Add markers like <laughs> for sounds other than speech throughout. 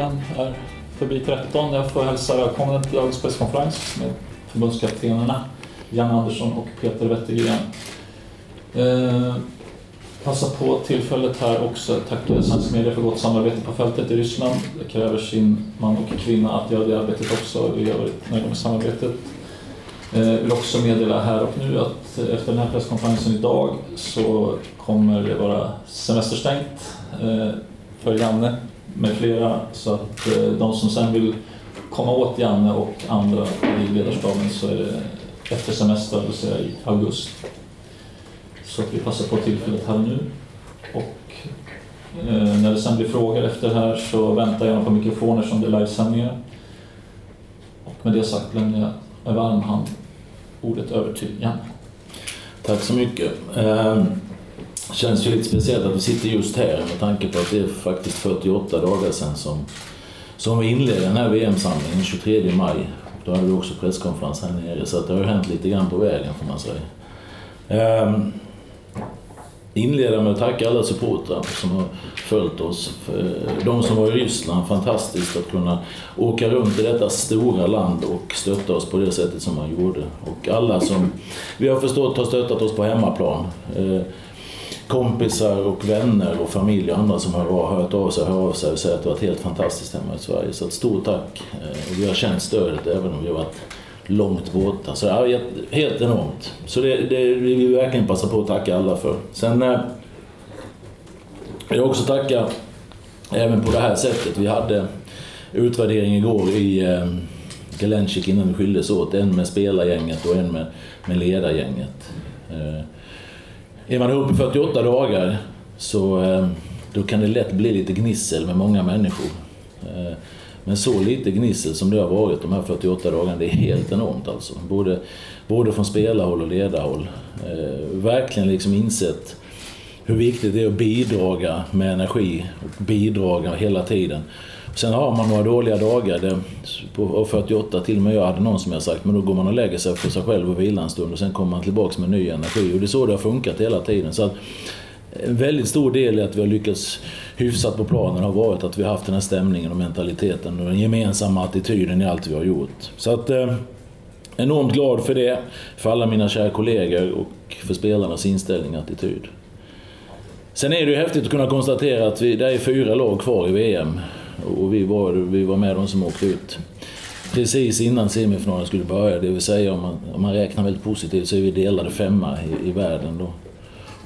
klockan är förbi 13. Jag får hälsa välkommen till dagens presskonferens med förbundskaptenerna Jan Andersson och Peter Wettergren. Eh, passa på tillfället här också att tacka svensk media för gott samarbete på fältet i Ryssland. Det kräver sin man och kvinna att göra det arbetet också. Vi har varit nöjda med samarbetet. Jag vill också meddela här och nu att efter den här presskonferensen idag så kommer det vara semesterstängt eh, för Janne med flera så att eh, de som sen vill komma åt Janne och andra i ledarstaben så är det efter semester, det vill säga i augusti. Så att vi passar på tillfället här och nu. Och eh, när det sen blir frågor efter det här så väntar jag på mikrofoner som det är livesändningar. Och med det sagt lämnar jag med varm hand ordet över till Janne. Tack så mycket. Ehm, känns ju lite speciellt att vi sitter just här med tanke på att det är faktiskt 48 dagar sedan som, som vi inledde den här VM-samlingen, 23 maj. Då hade vi också presskonferens här nere, så att det har hänt lite grann på vägen får man säga. Um, inleda med att tacka alla supportrar som har följt oss. Eh, de som var i Ryssland, fantastiskt att kunna åka runt i detta stora land och stötta oss på det sättet som man gjorde. Och alla som vi har förstått har stöttat oss på hemmaplan. Eh, Kompisar och vänner och familj och andra som har hört av sig, hör av sig och säger att det har varit helt fantastiskt hemma i Sverige. Så ett stort tack. Eh, och vi har känt stödet även om vi har varit långt borta. Så det är helt enormt. Så det, det vill vi verkligen passa på att tacka alla för. Sen eh, vill jag också tacka även på det här sättet. Vi hade utvärdering igår i eh, innan vi skildes åt. En med spelargänget och en med, med ledargänget. Eh, är man uppe i 48 dagar så eh, då kan det lätt bli lite gnissel med många människor. Eh, men så lite gnissel som det har varit de här 48 dagarna, det är helt enormt alltså. Både, både från spelarhåll och ledarhåll. Eh, verkligen liksom insett hur viktigt det är att bidraga med energi och bidraga hela tiden. Sen har man några dåliga dagar, det, på 48 till och med jag hade någon som jag sagt, men då går man och lägger sig för sig själv och vilar en stund och sen kommer man tillbaks med ny energi. Och det är så det har funkat hela tiden. Så att, en väldigt stor del i att vi har lyckats hyfsat på planen har varit att vi har haft den här stämningen och mentaliteten och den gemensamma attityden i allt vi har gjort. Så att, eh, enormt glad för det, för alla mina kära kollegor och för spelarnas inställning och attityd. Sen är det ju häftigt att kunna konstatera att vi, det är fyra lag kvar i VM och vi var, vi var med de som åkte ut precis innan semifinalen skulle börja. Det vill säga om man, om man räknar väldigt positivt så är vi delade femma i, i världen då.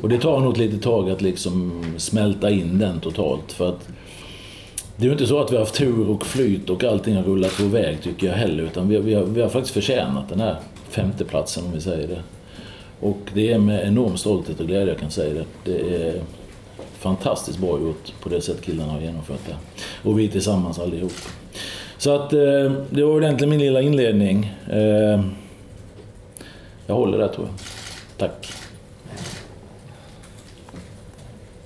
Och det tar nog ett litet tag att liksom smälta in den totalt. För att det är ju inte så att vi har haft tur och flyt och allting har rullat på väg tycker jag heller. Utan vi har, vi har, vi har faktiskt förtjänat den här femteplatsen om vi säger det. Och det är med enorm stolthet och glädje jag kan säga det. Det är fantastiskt bra gjort på det sätt killarna har genomfört det. Och vi tillsammans allihop. Så att eh, det var egentligen min lilla inledning. Eh, jag håller där tror jag. Tack.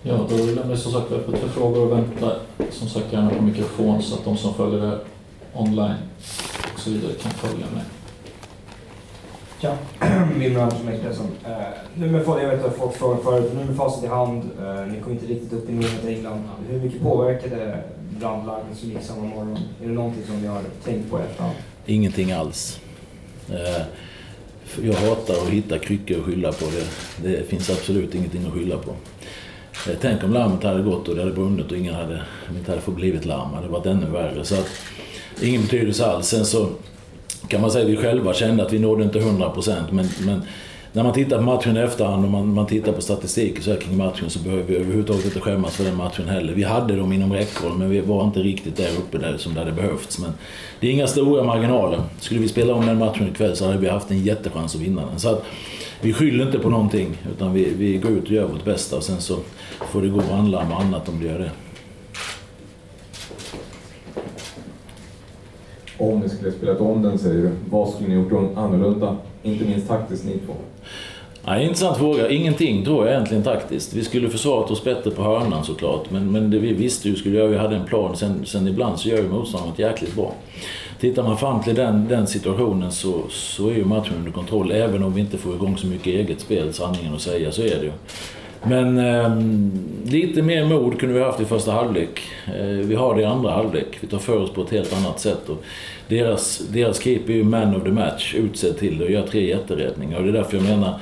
Ja, då lämnar vi som sagt öppet för frågor och väntar som sagt gärna på mikrofon så att de som följer det online och så vidare kan följa med. Ja, Wilmer Andersson Expressen. Eh, nu med, jag vet att fått frågan förut, nu med facit i hand, eh, ni kom inte riktigt upp i mot England. Hur mycket påverkade brandlarmet som gick samma morgon? Är det någonting som ni har tänkt på i efterhand? Ingenting alls. Eh, jag hatar att hitta kryckor och skylla på. Det, det finns absolut ingenting att skylla på. Eh, tänk om larmet hade gått och det hade brunnit och ingen hade, inte hade fått blivit larm. Det hade varit ännu värre. Så att, ingen betydelse alls. Sen så kan man säga vi själva kände att vi nådde inte 100% Men, men, när man tittar på matchen i efterhand och man, man tittar på statistiken så här kring matchen så behöver vi överhuvudtaget inte skämmas för den matchen heller. Vi hade dem inom räckhåll men vi var inte riktigt där uppe där som det hade behövts. Men det är inga stora marginaler. Skulle vi spela om den matchen ikväll så hade vi haft en jättechans att vinna den. Så att, vi skyller inte på någonting utan vi, vi går ut och gör vårt bästa och sen så får det gå att handla med annat om det gör det. Om ni skulle spelat om den säger du, vad skulle ni gjort annorlunda? Inte minst taktiskt ni två. Ja, intressant fråga. Ingenting tror jag egentligen taktiskt. Vi skulle försvarat oss bättre på hörnan såklart. Men, men det vi visste ju skulle göra, vi hade en plan. Sen, sen ibland så gör ju motståndaren jäkligt bra. Tittar man fram till den, den situationen så, så är ju matchen under kontroll. Även om vi inte får igång så mycket eget spel, sanningen att säga, så är det ju. Men eh, lite mer mod kunde vi haft i första halvlek. Eh, vi har det i andra halvlek. Vi tar för oss på ett helt annat sätt. Och deras, deras keeper är ju man of the match, utsedd till det och gör tre jätteräddningar. Och det är därför jag menar,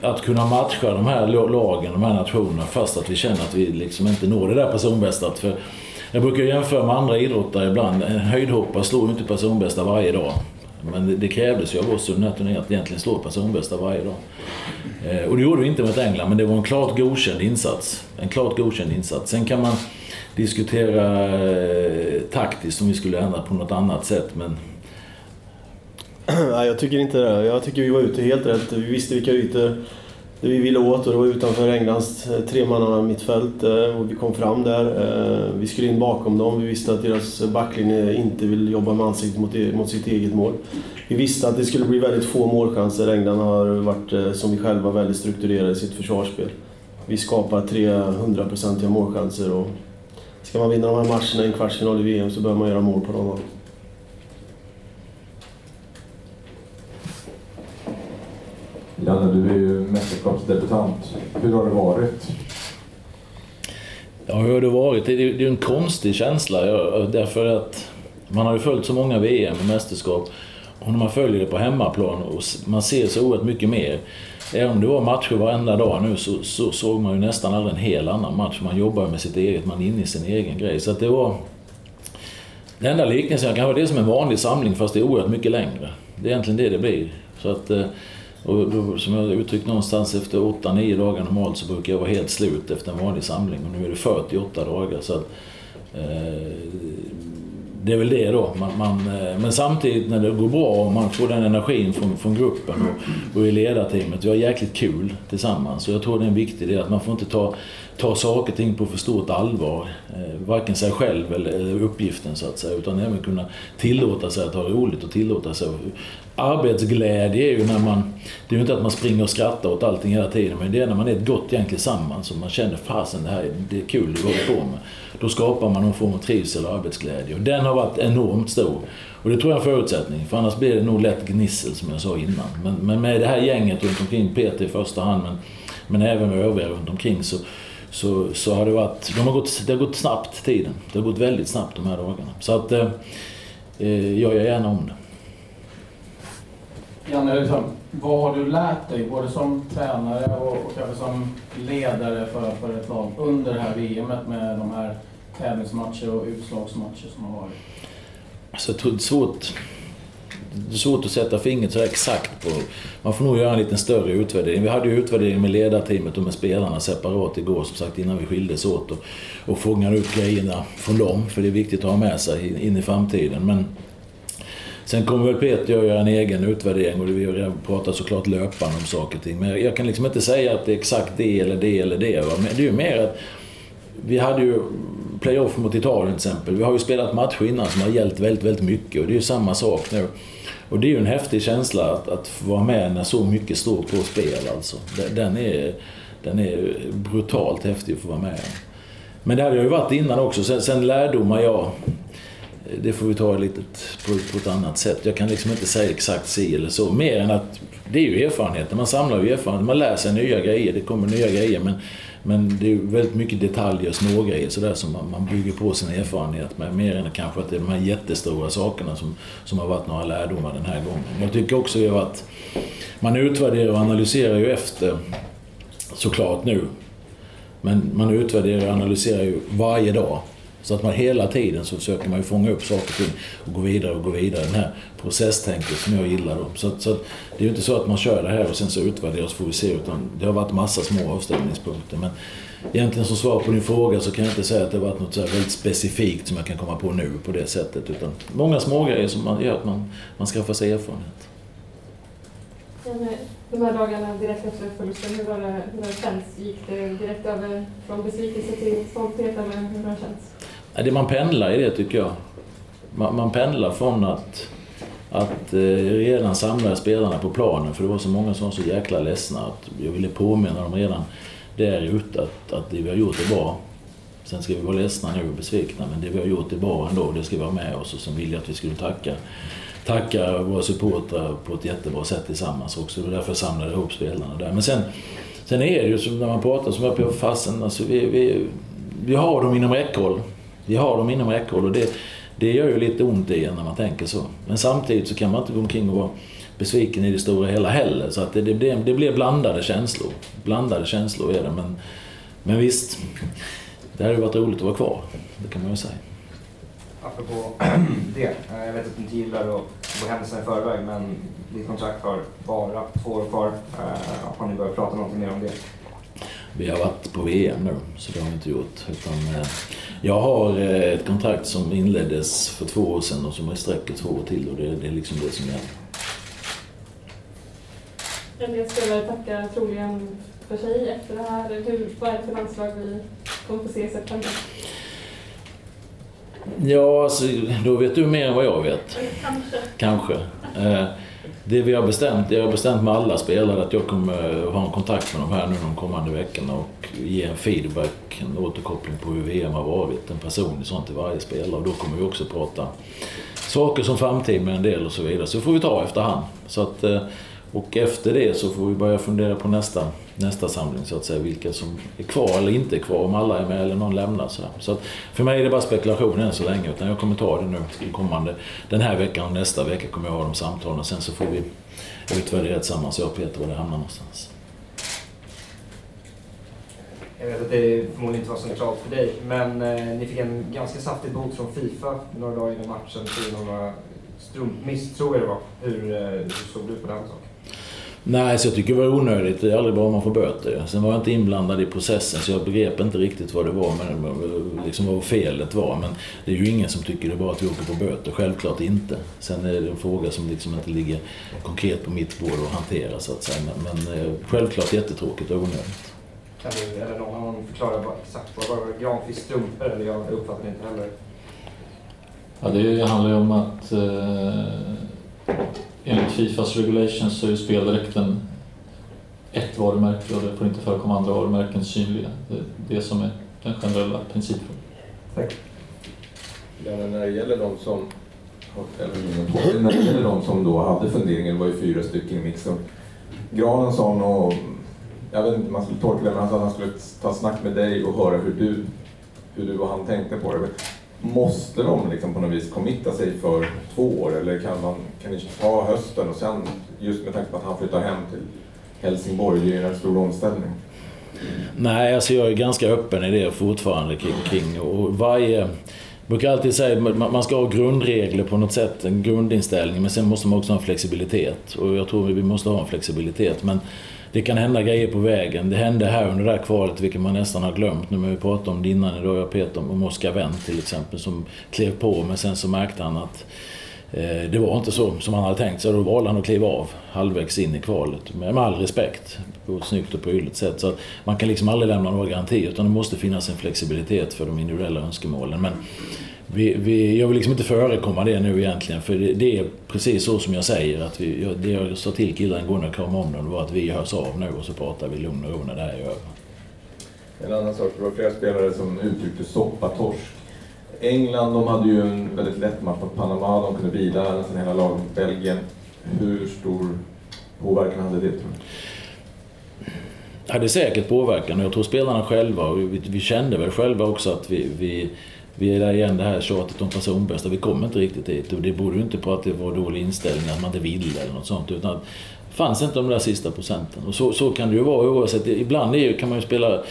att kunna matcha de här lagen, de här nationerna, fast att vi känner att vi liksom inte når det där personbästat. För jag brukar jämföra med andra idrottare ibland. En höjdhoppare slår ju inte personbästa varje dag. Men det, det krävdes ju av oss under den här att egentligen slå personbästa varje dag. Eh, och det gjorde vi inte mot England, men det var en klart godkänd insats. En klart godkänd insats. Sen kan man diskutera eh, taktiskt om vi skulle ändra på något annat sätt, men... <clears throat> Nej, jag tycker inte det. Jag tycker vi var ute helt rätt. Vi visste vilka ytor det vi ville åt och det var utanför Englands eh, tremanna mittfält eh, och vi kom fram där. Eh, vi skulle in bakom dem. Vi visste att deras backlinje inte vill jobba med ansiktet mot, e-, mot sitt eget mål. Vi visste att det skulle bli väldigt få målchanser. England har varit, eh, som vi själva, väldigt strukturerade i sitt försvarsspel. Vi skapar 300-procentiga målchanser och ska man vinna de här matcherna i en kvartsfinal i VM så behöver man göra mål på dem. Janne, du är ju mästerskapsdebutant. Hur har det varit? Ja, hur har det varit? Det är, ju en konstig känsla därför att man har ju följt så många VM och mästerskap och när man följer det på hemmaplan och man ser så oerhört mycket mer. Även om det var matcher varenda dag nu så, så såg man ju nästan aldrig en hel annan match. Man jobbar med sitt eget, man är inne i sin egen grej. Så att det var... Den enda liknelsen jag kan ha det är som en vanlig samling fast det är oerhört mycket längre. Det är egentligen det det blir. Så att eh, och då, som jag uttryckt någonstans efter 8-9 dagar normalt så brukar jag vara helt slut efter en vanlig samling. Och nu är det 48 dagar. Så att, eh, det är väl det då. Man, man, eh, men samtidigt när det går bra och man får den energin från, från gruppen och, och i ledarteamet. Vi har jäkligt kul tillsammans. Och jag tror det är en viktig del att man får inte ta, ta saker och ting på för stort allvar. Eh, varken sig själv eller uppgiften så att säga. Utan även kunna tillåta sig att ha roligt och tillåta sig arbetsglädje är ju när man... Det är ju inte att man springer och skrattar åt allting hela tiden, men det är när man är ett gott gäng tillsammans och man känner fasen det här det är kul det vi håller på med. Då skapar man någon form av trivsel och arbetsglädje. Och den har varit enormt stor. Och det tror jag är en förutsättning, för annars blir det nog lätt gnissel som jag sa innan. Men, men med det här gänget runt omkring, Peter i första hand, men, men även med övriga runt omkring så, så, så har det varit... De har gått, det har gått snabbt tiden. Det har gått väldigt snabbt de här dagarna. Så att eh, eh jag gör gärna om det. Janne, liksom, vad har du lärt dig, både som tränare och, och kanske som ledare för, för ett lag under det här VMet med de här tävlingsmatcher och utslagsmatcher som har varit? Alltså, jag tror det är svårt, det är svårt att sätta fingret så exakt på. Man får nog göra en lite större utvärdering. Vi hade ju utvärdering med ledarteamet och med spelarna separat igår som sagt innan vi skildes åt och, och fångade upp grejerna från dem. För det är viktigt att ha med sig in i framtiden. Men Sen kommer väl Peter att göra en egen utvärdering och vi pratar såklart löpande om saker och ting. Men jag kan liksom inte säga att det är exakt det eller det eller det. Va? Men det är ju mer att vi hade ju playoff mot Italien till exempel. Vi har ju spelat matcher innan som har gällt väldigt, väldigt mycket och det är ju samma sak nu. Och det är ju en häftig känsla att, att få vara med när så mycket står på spel alltså. Den är, den är brutalt häftig att få vara med Men det hade jag ju varit innan också. Sen, sen lärdomar jag det får vi ta lite på, på ett annat sätt. Jag kan liksom inte säga exakt si eller så. Mer än att det är ju erfarenheter. Man samlar ju erfarenheter. Man lär sig nya grejer. Det kommer nya grejer. Men, men det är väldigt mycket detaljer, smågrejer sådär som man, man bygger på sin erfarenhet med. Mer än kanske att det är de här jättestora sakerna som, som har varit några lärdomar den här gången. Jag tycker också att man utvärderar och analyserar ju efter såklart nu. Men man utvärderar och analyserar ju varje dag. Så att man hela tiden så försöker man ju fånga upp saker och ting och gå vidare och gå vidare. Den här processtänket som jag gillar. Då. Så, så det är ju inte så att man kör det här och sen så utvärderar så får vi se. Utan det har varit massa små avstämningspunkter. Men egentligen som svar på din fråga så kan jag inte säga att det har varit något så väldigt specifikt som jag kan komma på nu på det sättet. Utan många små grejer som man gör att man, man skaffar sig erfarenhet. De här dagarna direkt efter förlusten, hur har det, hur har det känts? Gick det direkt över från besvikelse till stolthet eller hur har det känts? Det man pendlar i det tycker jag. Man, man pendlar från att, att eh, redan samla spelarna på planen, för det var så många som var så jäkla ledsna att jag ville påminna dem redan där ute att, att det vi har gjort är bra. Sen ska vi vara ledsna nu och besvikna, men det vi har gjort är bra ändå. Det ska vi ha med oss och sen vill jag att vi skulle tacka, tacka våra supportrar på ett jättebra sätt tillsammans också. Det var därför jag samlade ihop spelarna där. Men sen Sen är det ju som när man pratar som jag på fasen, alltså vi, vi, vi har dem inom räckhåll. Vi har dem inom räckhåll och det, det gör ju lite ont i en när man tänker så. Men samtidigt så kan man inte gå omkring och vara besviken i det stora hela heller. Så att det, det, blir, det blir blandade känslor. Blandade känslor är det. Men, men visst, det hade ju varit roligt att vara kvar. Det kan man ju säga. Apropå <clears throat> det, eh, jag vet att du inte gillar att gå händelserna i förväg men ditt kontrakt har bara två år kvar. Eh, har ni börjat prata någonting mer om det? Vi har varit på VM nu, så det har vi inte gjort. Utan, eh, jag har eh, ett kontrakt som inleddes för två år sedan och som sträcker två år till och det, det är liksom det som gäller. En del spelare tackar troligen för sig efter det här. Hur, vad är det för landslag vi kommer få se i september? Ja, alltså, då vet du mer än vad jag vet. Kanske. Kanske. Det vi har bestämt, jag har bestämt med alla spelare att jag kommer ha en kontakt med dem här nu de kommande veckorna och ge en feedback, en återkoppling på hur VM har varit. En personlig sån till varje spelare och då kommer vi också prata saker som framtid med en del och så vidare. Så får vi ta efterhand. Så att, eh, och efter det så får vi börja fundera på nästa, nästa samling så att säga. Vilka som är kvar eller inte är kvar, om alla är med eller någon lämnar. Så, så att för mig är det bara spekulation än så länge. Utan jag kommer ta det nu i kommande, den här veckan och nästa vecka kommer jag ha de samtalen. Och sen så får vi utvärdera tillsammans, jag och Peter, var det hamnar någonstans. Jag vet att det förmodligen inte var centralt för dig, men eh, ni fick en ganska saftig bot från Fifa några dagar innan matchen för några strumpmiss, tror jag det var. Hur, eh, hur såg du på den saken? Nej, så jag tycker det var onödigt. Det är aldrig bra om man får böter. Sen var jag inte inblandad i processen så jag begrep inte riktigt vad det var, men liksom vad felet var. Men det är ju ingen som tycker det är bra att vi åker på böter. Självklart inte. Sen är det en fråga som liksom inte ligger konkret på mitt bord att hantera så att säga. Men, men eh, självklart jättetråkigt och onödigt. Kan du eller någon annan förklara exakt vad? Granqvists strumpor? Eller jag uppfattar inte heller. Ja, det handlar ju om att eh, enligt Fifas regulations så är ju speldräkten ett varumärke och det får inte förekomma andra varumärken synliga. Det är det som är den generella principen. Ja, men när det gäller de som eller, när det gäller de som då hade funderingar, det var ju fyra stycken i mixen. Granen sa nog, jag vet inte man skulle tolka det, men han sa att han skulle ta snack med dig och höra hur du, hur du och han tänkte på det. Måste de liksom på något vis committa sig för två år eller kan, man, kan ni ta hösten och sen, just med tanke på att han flyttar hem till Helsingborg, det är ju en stor omställning. Nej, alltså jag är ganska öppen i det fortfarande kring, kring och varje... Jag brukar alltid säga att man ska ha grundregler på något sätt, en grundinställning, men sen måste man också ha en flexibilitet. Och jag tror vi måste ha en flexibilitet. Men det kan hända grejer på vägen. Det hände här under det här kvalet, vilket man nästan har glömt. Nu när vi pratade om det innan idag, jag och Peter, om Oskar Wendt till exempel, som klev på, men sen så märkte han att Eh, det var inte så som han hade tänkt sig. Då valde han att kliva av halvvägs in i kvalet. Med, med all respekt, på ett snyggt och prydligt sätt. Så att man kan liksom aldrig lämna några garantier, utan det måste finnas en flexibilitet för de individuella önskemålen. Men vi, vi, jag vill liksom inte förekomma det nu egentligen, för det, det är precis så som jag säger. Att vi, jag, det jag sa till killarna igår när jag kramade om dem var att vi hörs av nu och så pratar vi i lugn och ro när det här är över. En annan sak, det var flera spelare som uttryckte soppatorsk. England, de hade ju en väldigt lätt match mot Panama, de kunde vila nästan hela laget mot Belgien. Hur stor påverkan hade det tror du? hade säkert påverkan och jag tror spelarna själva, och vi, vi kände väl själva också att vi, vi, vi är där igen det här tjatet om personbästa. Vi kommer inte riktigt dit och det berodde ju inte på att det var dålig inställning, att man inte ville eller något sånt. Utan det fanns inte de där sista procenten. Och så, så kan det ju vara oavsett. Ibland är, kan man ju spela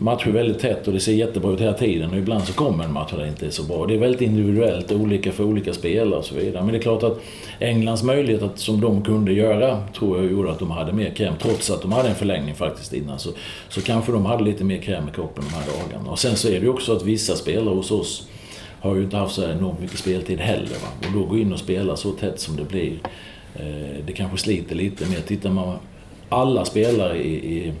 matcher väldigt tätt och det ser jättebra ut hela tiden. Och ibland så kommer en match där det inte är så bra. Det är väldigt individuellt, olika för olika spelare och så vidare. Men det är klart att Englands möjlighet att, som de kunde göra, tror jag gjorde att de hade mer kräm. Trots att de hade en förlängning faktiskt innan. Så, så kanske de hade lite mer kräm i kroppen de här dagarna. Och sen så är det ju också att vissa spelare hos oss har ju inte haft så här enormt mycket speltid heller. Va? Och då gå in och spela så tätt som det blir, eh, det kanske sliter lite mer. Tittar man alla spelare i, i,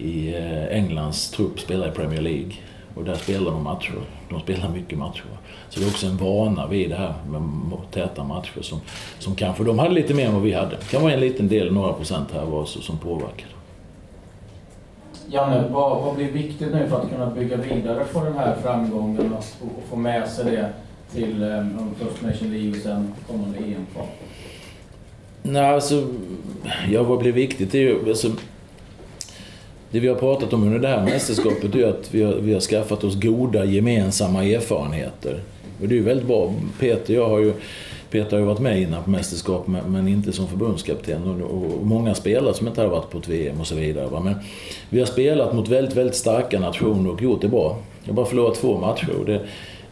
i eh, Englands trupp spelar i Premier League. Och där spelar de matcher. De spelar mycket matcher. Så det är också en vana vid det här med täta matcher som, som kanske de hade lite mer än vad vi hade. Det kan vara en liten del, några procent här var som påverkar. Janne, vad, vad blir viktigt nu för att kunna bygga vidare på den här framgången och, och få med sig det till um, First Nation League och sen kommande EM-kval? Nej, alltså, ja, vad blir viktigt är ju... Alltså, det vi har pratat om under det här mästerskapet är att vi har, vi har skaffat oss goda gemensamma erfarenheter. Och det är ju väldigt bra. Peter jag har ju Peter har ju varit med innan på mästerskap men inte som förbundskapten och, många spelare som inte har varit på ett VM och så vidare. Men vi har spelat mot väldigt, väldigt starka nationer och gjort det bra. Jag har bara förlorat två matcher. Och det,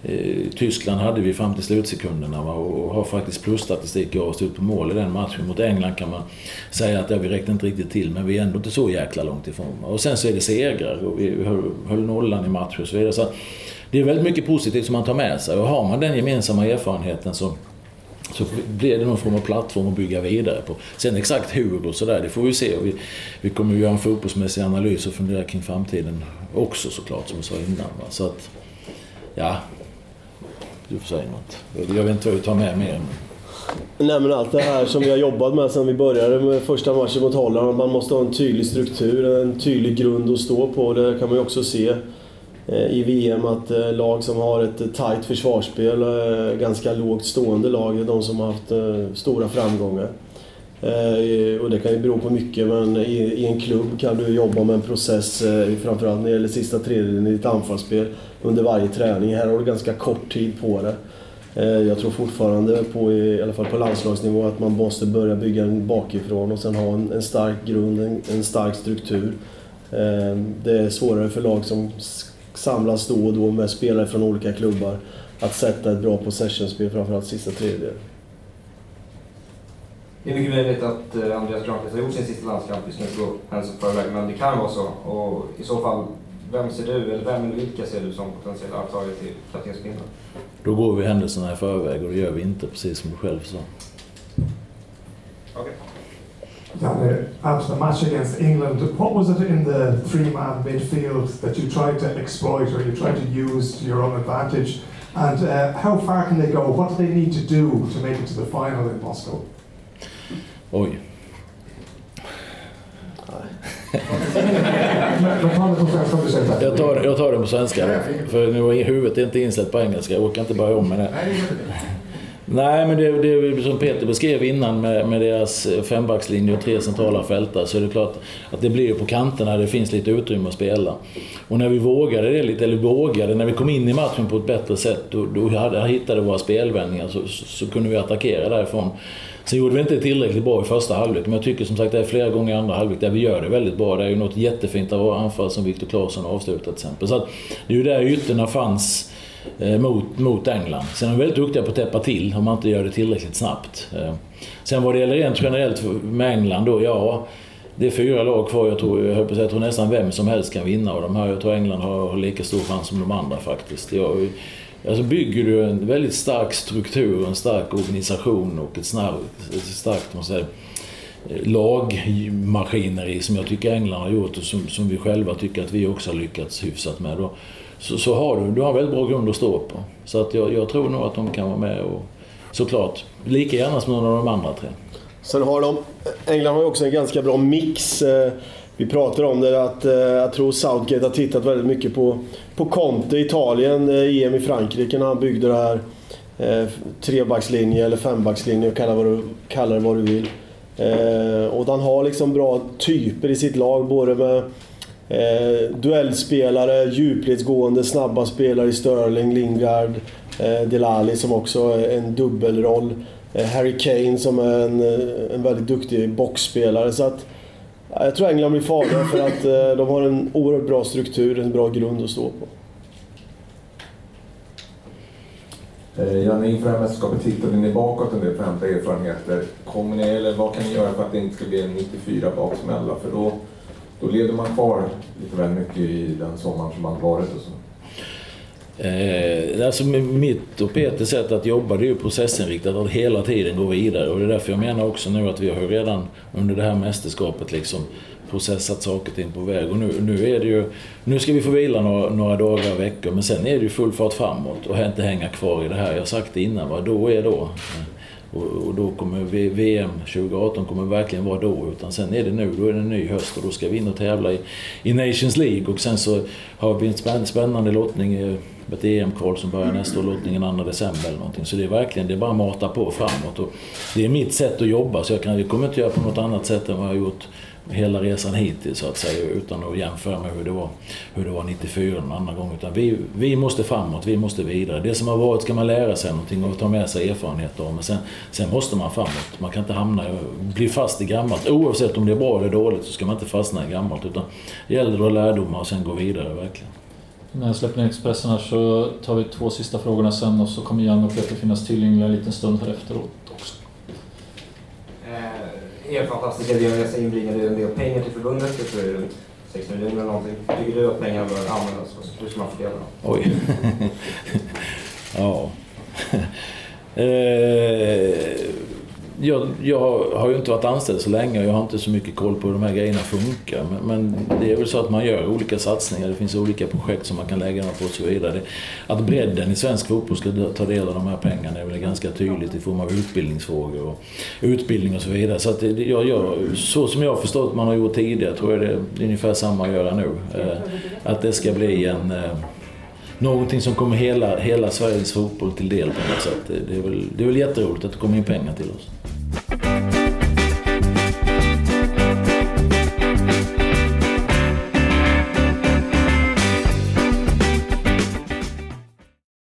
Eh, Tyskland hade vi fram till slutsekunderna va, och har faktiskt plusstatistik i oss ut på mål i den matchen. Mot England kan man säga att ja, vi räckte inte riktigt till men vi är ändå inte så jäkla långt ifrån. Och sen så är det segrar och vi höll, nollan i matcher och så vidare. Så det är väldigt mycket positivt som man tar med sig och har man den gemensamma erfarenheten så så blir det någon form av plattform att bygga vidare på. Sen exakt hur och sådär, det får vi se. Vi, vi kommer att göra en fotbollsmässig analys och fundera kring framtiden också såklart, som jag sa innan. Va? Så att, ja. Du får säga något. Jag vet inte vad du tar med mer. Nej men allt det här som vi har jobbat med sedan vi började med första matchen mot Holland. Man måste ha en tydlig struktur, en tydlig grund att stå på. Det kan man ju också se eh, i VM att eh, lag som har ett eh, tajt försvarsspel, ganska lågt stående lag, är de som har haft stora framgångar. Eh, och det kan ju bero på mycket men i, en klubb kan du jobba med en process, eh, framförallt när det gäller sista tredjedelen i ditt anfallsspel, under varje träning. Här har du ganska kort tid på det. Eh, jag tror fortfarande, på, i alla fall på landslagsnivå, att man måste börja bygga bakifrån och sen ha en, en stark grund, en, en stark struktur. Det är svårare för lag som samlas då och då med spelare från olika klubbar att sätta ett bra possessionspel, framförallt sista tredjedel. Det är mycket möjligt att eh, Andreas Granqvist har gjort sin sista landskamp, vi ska inte gå händelser förväg, men det kan vara så. Och i så fall, vem ser du, eller vem eller vilka ser du som potentiella arvtagare till kaptenspindeln? Då går vi händelserna i förväg och det gör vi inte, precis som du själv sa. Okay. Janne, after the match against England, what was it in the three-man midfield that you tried to exploit or you tried to use to your own advantage? And uh, how far can they go? What do they need to do to make it to the final in Moscow? Oj. <laughs> jag, tar, jag tar det på svenska då. För nu huvudet är inte insläppt på engelska. Jag orkar inte börja om med det. Nej, men det, det som Peter beskrev innan med, med deras fembackslinje och tre centrala fältare så är det klart att det blir på kanterna det finns lite utrymme att spela. Och när vi vågade det lite, eller vågade, när vi kom in i matchen på ett bättre sätt, då, då hittade våra spelvändningar så, så, så kunde vi attackera därifrån. Sen gjorde vi inte tillräckligt bra i första halvlek, men jag tycker som sagt det är flera gånger i andra halvlek där vi gör det väldigt bra. Det är ju något jättefint av anfall som Viktor Claesson avslutat till exempel. Så att det är ju där ytorna fanns Eh, mot, mot England. Sen är de väldigt duktiga på att täppa till om man inte gör det tillräckligt snabbt. Eh, sen vad det gäller rent generellt med England då, ja. Det är fyra lag kvar. Jag tror, jag, jag tror nästan vem som helst kan vinna av de här. Jag tror England har, har lika stor chans som de andra faktiskt. Jag, alltså bygger du en väldigt stark struktur, en stark organisation och ett, snabbt, ett starkt man säger, lagmaskineri som jag tycker England har gjort och som, som vi själva tycker att vi också har lyckats hyfsat med. Då, så, så har du, du har en väldigt bra grund att stå på. Så att jag, jag tror nog att de kan vara med och såklart lika gärna som någon av de andra tre. Sen har de, England har ju också en ganska bra mix. Eh, vi pratar om det att eh, jag tror Southgate har tittat väldigt mycket på, på Conte i Italien, eh, EM i Frankrike när han byggde det här eh, trebackslinje eller fembackslinje, kalla, vad du, kalla det vad du vill. Eh, och han har liksom bra typer i sitt lag, både med Eh, duellspelare, djupledsgående, snabba spelare i Sterling, Lingard, eh, Delali som också är en dubbelroll. Eh, Harry Kane som är en, en väldigt duktig boxspelare. Så att, jag tror England blir farliga för att eh, de har en oerhört bra struktur, en bra grund att stå på. Eh, Janne, inför det här mästerskapet tittade ni bakåt en del på hämta erfarenheter. Kommer ni, eller vad kan ni göra för att det inte ska bli en 94 baksmälla? För då då levde man kvar lite väl mycket i den sommaren som man varit och så. Eh, alltså mitt och Peters sätt att jobba det är ju processinriktat, att hela tiden gå vidare. Och det är därför jag menar också nu att vi har redan under det här mästerskapet liksom processat saker och ting på väg. Och nu, nu är det ju, nu ska vi få vila några, några dagar och veckor men sen är det ju full fart framåt och inte hänga kvar i det här. Jag har sagt det innan, va? då är då. Eh, och, och, då kommer VM 2018 kommer verkligen vara då. Utan sen är det nu, då är det en ny höst och då ska vi in och tävla i, i Nations League. Och sen så har vi en spännande lottning, eh, ett EM-kval som börjar nästa år, lottningen 2 december eller någonting. Så det är verkligen, det är bara att mata på framåt. Och det är mitt sätt att jobba så jag, kan, jag kommer inte göra på något annat sätt än vad jag har gjort hela resan hittills så att säga utan att jämföra med hur det var, hur det var 94 någon annan gång. Utan vi, vi måste framåt, vi måste vidare. Det som har varit ska man lära sig någonting och ta med sig erfarenheter av. Men sen, sen måste man framåt. Man kan inte hamna, bli fast i gammalt. Oavsett om det är bra eller dåligt så ska man inte fastna i gammalt. Utan det gäller att dra lärdomar och sen gå vidare verkligen. När jag släpper ner Expressen här så tar vi två sista frågorna sen och så kommer Jan och Peter finnas tillgängliga en liten stund här efteråt också. Eh, er fantastiska resa inbringade en del pengar till förbundet. Jag tror det är runt 6 miljoner eller någonting. Tycker du att pengarna bör användas? Hur ska man fördela dem? Oj. <laughs> ja. <laughs> eh, jag, jag har ju inte varit anställd så länge och jag har inte så mycket koll på hur de här grejerna funkar. Men, men, det är väl så att man gör olika satsningar. Det finns olika projekt som man kan lägga dem på och så vidare. Det, att bredden i svensk fotboll ska ta del av de här pengarna är väl ganska tydligt i form av utbildningsfrågor och utbildning och så vidare. Så att det, jag jag, så som jag har förstått att man har gjort tidigare tror jag det är ungefär samma att göra nu. Eh, att det ska bli en eh, någonting som kommer hela, hela Sveriges fotboll till del på något sätt. Det är väl, det är väl jätteroligt att det kommer in pengar till oss.